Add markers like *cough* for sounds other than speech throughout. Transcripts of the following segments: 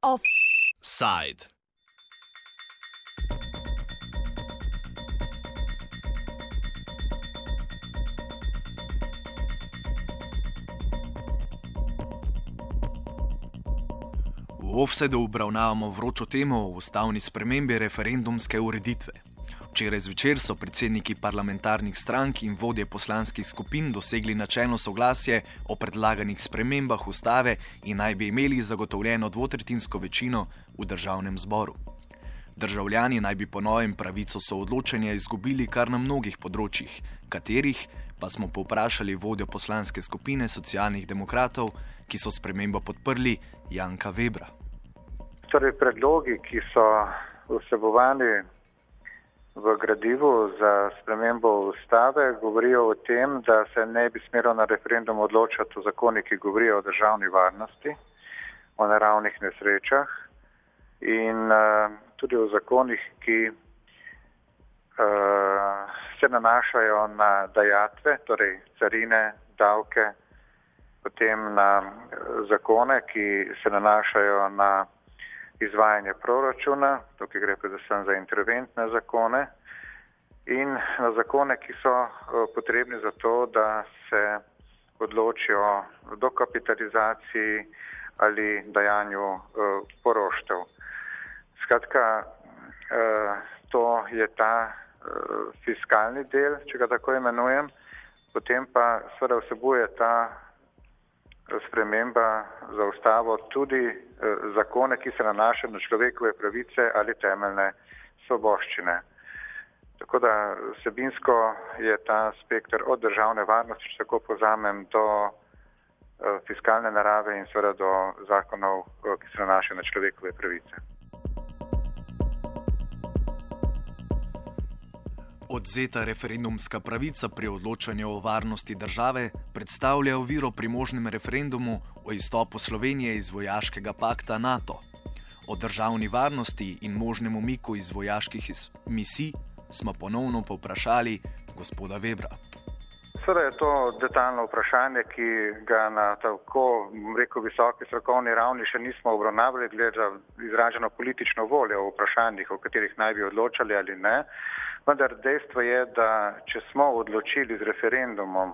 Offside. V offsetu obravnavamo vročo temo o ustavni spremembi referendumske ureditve. Včeraj zvečer so predsedniki parlamentarnih strank in vodje poslanskih skupin dosegli načelno soglasje o predlaganih spremembah ustave in naj bi imeli zagotovljeno dvotretinsko večino v državnem zboru. Državljani naj bi po novem pravico soodločanja izgubili kar na mnogih področjih, katerih pa smo povprašali vodjo poslanske skupine socialnih demokratov, ki so spremembo podprli Janka Webra. Torej, predlogi, ki so vsebovani v gradivu za spremembo ustave, govorijo o tem, da se ne bi smelo na referendum odločati o zakonih, ki govorijo o državni varnosti, o naravnih nesrečah in uh, tudi o zakonih, ki uh, se nanašajo na dajatve, torej carine, davke, potem na eh, zakone, ki se nanašajo na izvajanje proračuna, tukaj gre predvsem za interventne zakone in na zakone, ki so eh, potrebni za to, da se odločijo o dokapitalizaciji ali dajanju poroštev. Skratka, to je ta fiskalni del, če ga tako imenujem, potem pa seveda vsebuje ta eh, sprememba za ustavo tudi uh, zakone, ki se nanašajo na človekove pravice ali temeljne svoboščine. Tako da sebinsko je ta spektr od državne varnosti, če tako pozamem, do uh, fiskalne narave in seveda do zakonov, uh, ki se nanašajo na človekove pravice. Odzeta referendumska pravica pri odločanju o varnosti države predstavlja oviro pri možnem referendumu o izstopu Slovenije iz vojaškega pakta NATO. O državni varnosti in možnem umiku iz vojaških misij smo ponovno povprašali gospoda Webra. Seveda je to detaljno vprašanje, ki ga na tako rekel, visoki strokovni ravni še nismo obravnavali, glede na izraženo politično voljo o vprašanjih, o katerih naj bi odločali ali ne. Vendar dejstvo je, da če smo odločili z referendumom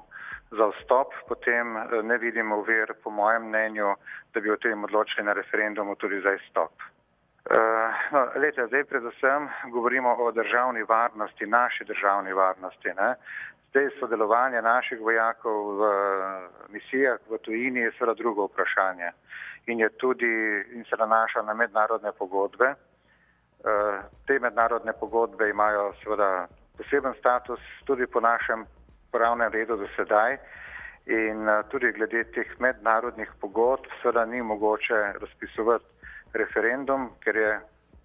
za vstop, potem eh, ne vidimo ver, po mojem mnenju, da bi o tem odločili na referendumu tudi za izstop. Uh, no, lete, zdaj predvsem govorimo o državni varnosti, naši državni varnosti. Ne? Zdaj sodelovanje naših vojakov v misijah v tujini je seveda drugo vprašanje in tudi in se nanaša na mednarodne pogodbe. Eh, te mednarodne pogodbe imajo seveda poseben status tudi po našem pravnem redu do sedaj in eh, tudi glede teh mednarodnih pogodb seveda ni mogoče razpisovati referendum, ker je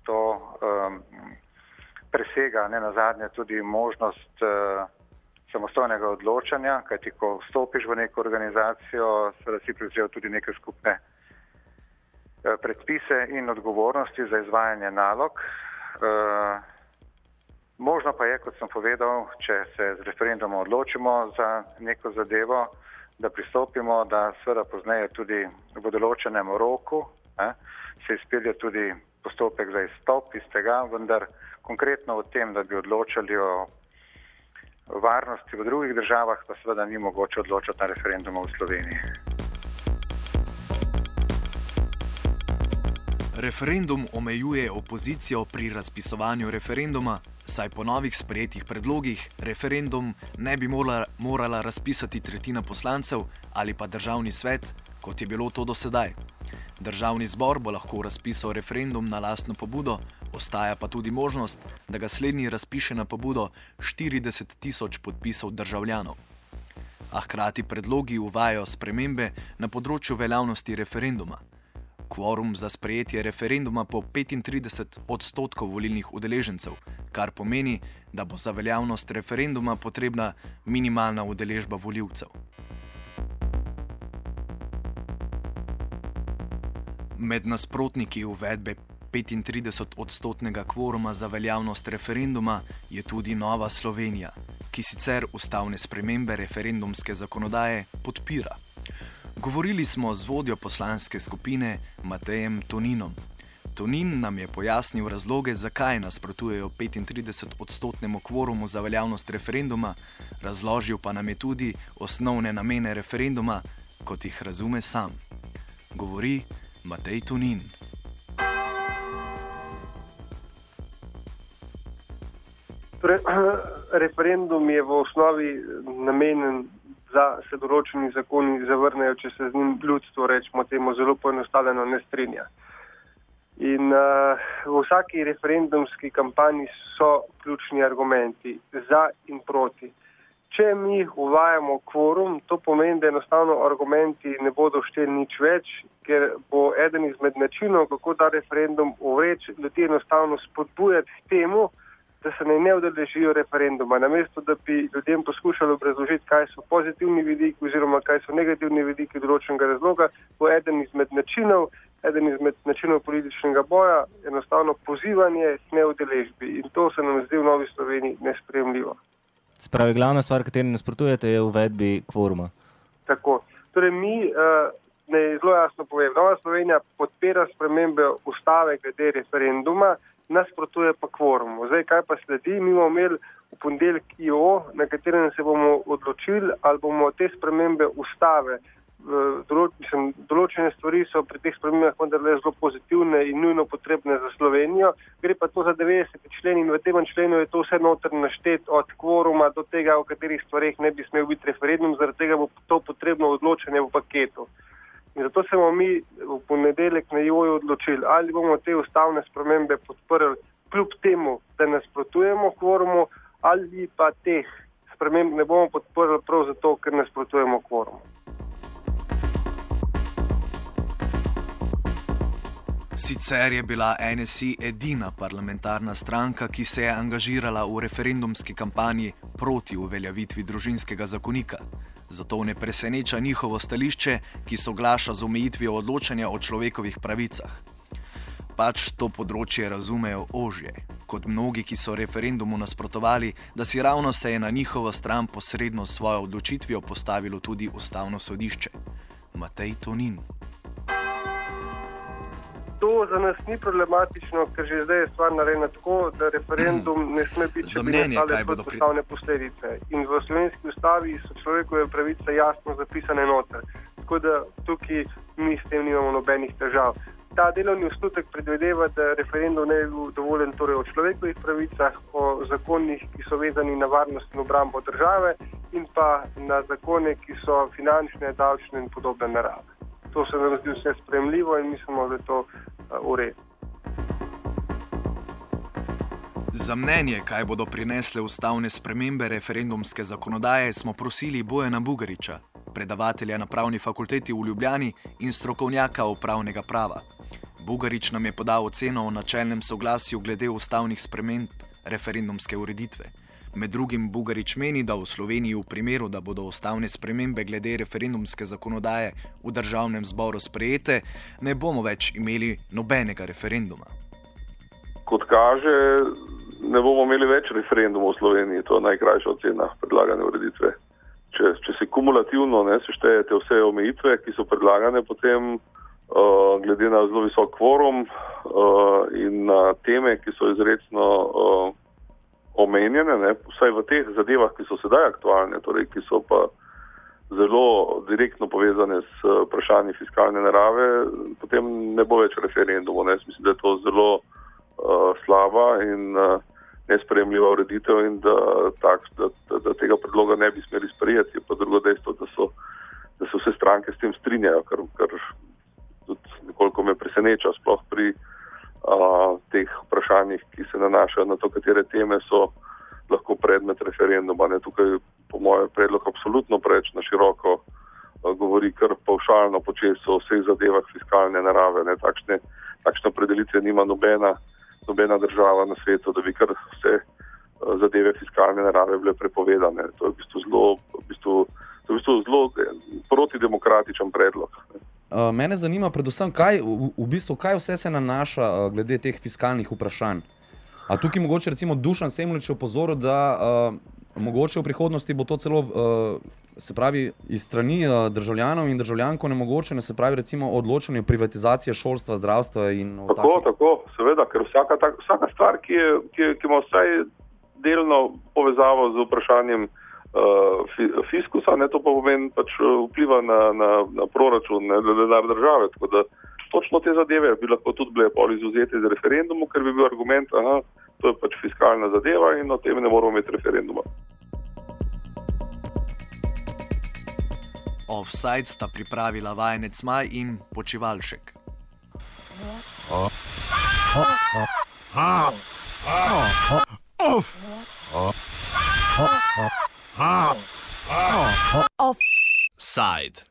to um, presega ne nazadnje tudi možnost uh, samostojnega odločanja, kajti ko vstopiš v neko organizacijo, seveda si prevzel tudi neke skupne Eh, predpise in odgovornosti za izvajanje nalog. Eh, možno pa je, kot sem povedal, če se z referendumom odločimo za neko zadevo, da pristopimo, da seveda pozneje tudi v določenem roku ne, se izpelje tudi postopek za izstop iz tega, vendar konkretno o tem, da bi odločali o varnosti v drugih državah, pa seveda ni mogoče odločati na referendumu v Sloveniji. Referendum omejuje opozicijo pri razpisovanju referenduma, saj po novih sprejetih predlogih referendum ne bi morala, morala razpisati tretjina poslancev ali pa državni svet, kot je bilo to do sedaj. Državni zbor bo lahko razpisal referendum na lastno pobudo, ostaja pa tudi možnost, da ga slednji razpiše na pobudo 40 tisoč podpisov državljanov. A hkrati predlogi uvajajo spremembe na področju veljavnosti referenduma. Kvorum za sprejetje referenduma po 35 odstotkov volilnih udeležencev, kar pomeni, da bo za veljavnost referenduma potrebna minimalna udeležba voljivcev. Med nasprotniki uvedbe 35 odstotnega kvoruma za veljavnost referenduma je tudi Nova Slovenija, ki sicer ustavne spremembe referendumske zakonodaje podpira. Govorili smo z vodjo poslanske skupine Matejem Toninom. Tonin nam je pojasnil razloge, zakaj nasprotujejo 35-odstotnemu kvorumu za veljavnost referenduma, razložil pa nam je tudi osnovne namene referenduma, kot jih razume sam. Govori Matej Tonin. Torej, *clears throat* referendum je v osnovi namenjen, da se določeni zakoni zavrnejo, če se z njim ljudstvo, rečemo temu, zelo poenostavljeno ne strinja. In uh, v vsaki referendumski kampanji so ključni argumenti za in proti. Če mi uvajamo kvorum, to pomeni, da enostavno argumenti ne bodo šteli nič več, ker bo eden izmed načinov, kako ta referendum uvreči, ljudi enostavno spodbujati k temu, da se ne, ne udeležijo referenduma. Namesto, da bi ljudem poskušali obrazložiti, kaj so pozitivni vidiki oziroma kaj so negativni vidiki določenega razloga, bo eden izmed načinov, eden izmed načinov političnega boja enostavno pozivanje k neudeležbi. In to se nam zdi v Novi Sloveniji nespremljivo. Spravi, glavna stvar, kateri nasprotujete, je uvedbi kvoruma. Tako. Torej, mi, uh, ne zelo jasno povem, Nova Slovenija podpira spremembe ustave glede referenduma, nasprotuje pa kvorumu. Zdaj, kaj pa sledi? Mi bomo imeli v ponedeljek IO, na katerem se bomo odločili, ali bomo te spremembe ustave. Mislim, določene stvari so pri teh spremembah vendarle zelo pozitivne in nujno potrebne za Slovenijo. Gre pa to za 90 člen in v tem členu je to vse noter naštet od kvoruma do tega, o katerih stvarih ne bi smel biti referendum, zaradi tega bo to potrebno odločanje v paketu. In zato se bomo mi v ponedeljek na Joju odločili, ali bomo te ustavne spremembe podprli, kljub temu, da nasprotujemo kvorumu, ali pa teh sprememb ne bomo podprli prav zato, ker nasprotujemo kvorumu. Sicer je bila NSI edina parlamentarna stranka, ki se je angažirala v referendumski kampanji proti uveljavitvi družinskega zakonika. Zato ne preseneča njihovo stališče, ki soglaša z omejitvijo odločanja o človekovih pravicah. Pač to področje razumejo ožje, kot mnogi, ki so referendumu nasprotovali, da si ravno se je na njihovo stran posredno svojo odločitvijo postavilo tudi ustavno sodišče. Matej Tonin to za nas ni problematično, ker že zdaj je stvar narejena tako, da referendum ne sme biti zamenjen kot ustavne posledice. In v slovenski ustavi so človekove pravice jasno zapisane noter. Tako da tukaj mi s tem nimamo nobenih težav. Ta delovni ustutek predvedeva, da referendum ne bi bil dovoljen torej o človekovih pravicah, o zakonih, ki so vezani na varnost in obrambo države, in pa na zakone, ki so finančne, davčne in podobne narave. To se nam zdi vse spremljivo in mislimo, da je to redu. Za mnenje, kaj bodo prinesle ustavne spremembe referendumske zakonodaje, smo prosili Bojana Bugariča, predavatelja na pravni fakulteti v Ljubljani in strokovnjaka upravnega prava. Bugarič nam je podal oceno o načelnem soglasju glede ustavnih sprememb referendumske ureditve. Med drugim Bugarič meni, da v Sloveniji v primeru, da bodo ustavne spremembe glede referendumske zakonodaje v državnem zboru sprejete, ne bomo več imeli nobenega referenduma. Kot kaže, ne bomo imeli več referendumov v Sloveniji, to je najkrajša ocena predlagane ureditve. Če, če se kumulativno ne seštejete vse omejitve, ki so predlagane, potem uh, glede na zelo visok kvorum uh, in na teme, ki so izredno uh, omenjene, ne, vsaj v teh zadevah, ki so sedaj aktualne, torej, ki so pa zelo direktno povezane s eh, vprašanji fiskalne narave, potem ne bo več referendumov. Mislim, da je to zelo uh, slaba in uh, nespremljiva ureditev in da, tak, da, da, da tega predloga ne bi smeli sprijeti. Pa drugo dejstvo, da so, da se vse stranke s tem strinjajo, kar, kar tudi nekoliko me preseneča, sploh pri uh, teh vprašanjih, ki se nanašajo na to, katere teme so lahko predmet referenduma. Ne, tukaj, po mojem, predlog absolutno preveč na široko govori, kar paušalno počesto o vseh zadevah fiskalne narave. Ne, takšne, takšne predelitve nima nobena, nobena država na svetu, da bi kar vse zadeve fiskalne narave bile prepovedane. To je v bistvu zelo, v bistvu, to je v bistvu zelo eh, protidemokratičen predlog. Ne. Uh, mene zanima predvsem, kaj, v, v bistvu, kaj vse se nanaša uh, glede teh fiskalnih vprašanj. A tukaj mogoče recimo Dušan Semlič opozoril, da uh, mogoče v prihodnosti bo to celo, uh, se pravi, iz strani uh, državljanov in državljank onemogočeno, se pravi, recimo o odločanju privatizacije šolstva, zdravstva in Tako, takih- tako, seveda, ker vsaka, tak, vsaka stvar, ki, je, ki, ki ima vsaj delno povezavo z vprašanjem uh, fiskusa, ne, to pa pomeni pač eh, vpliva na, na, na proračun, na denar države. Tako da točno te zadeve bi lahko tudi bile pol izuzete iz referendumu, ker bi bil argument, da to je pač fiskalna zadeva in o tem ne moramo imeti referenduma. Offside sta pripravila vajenec Maj in počivalšek. Side.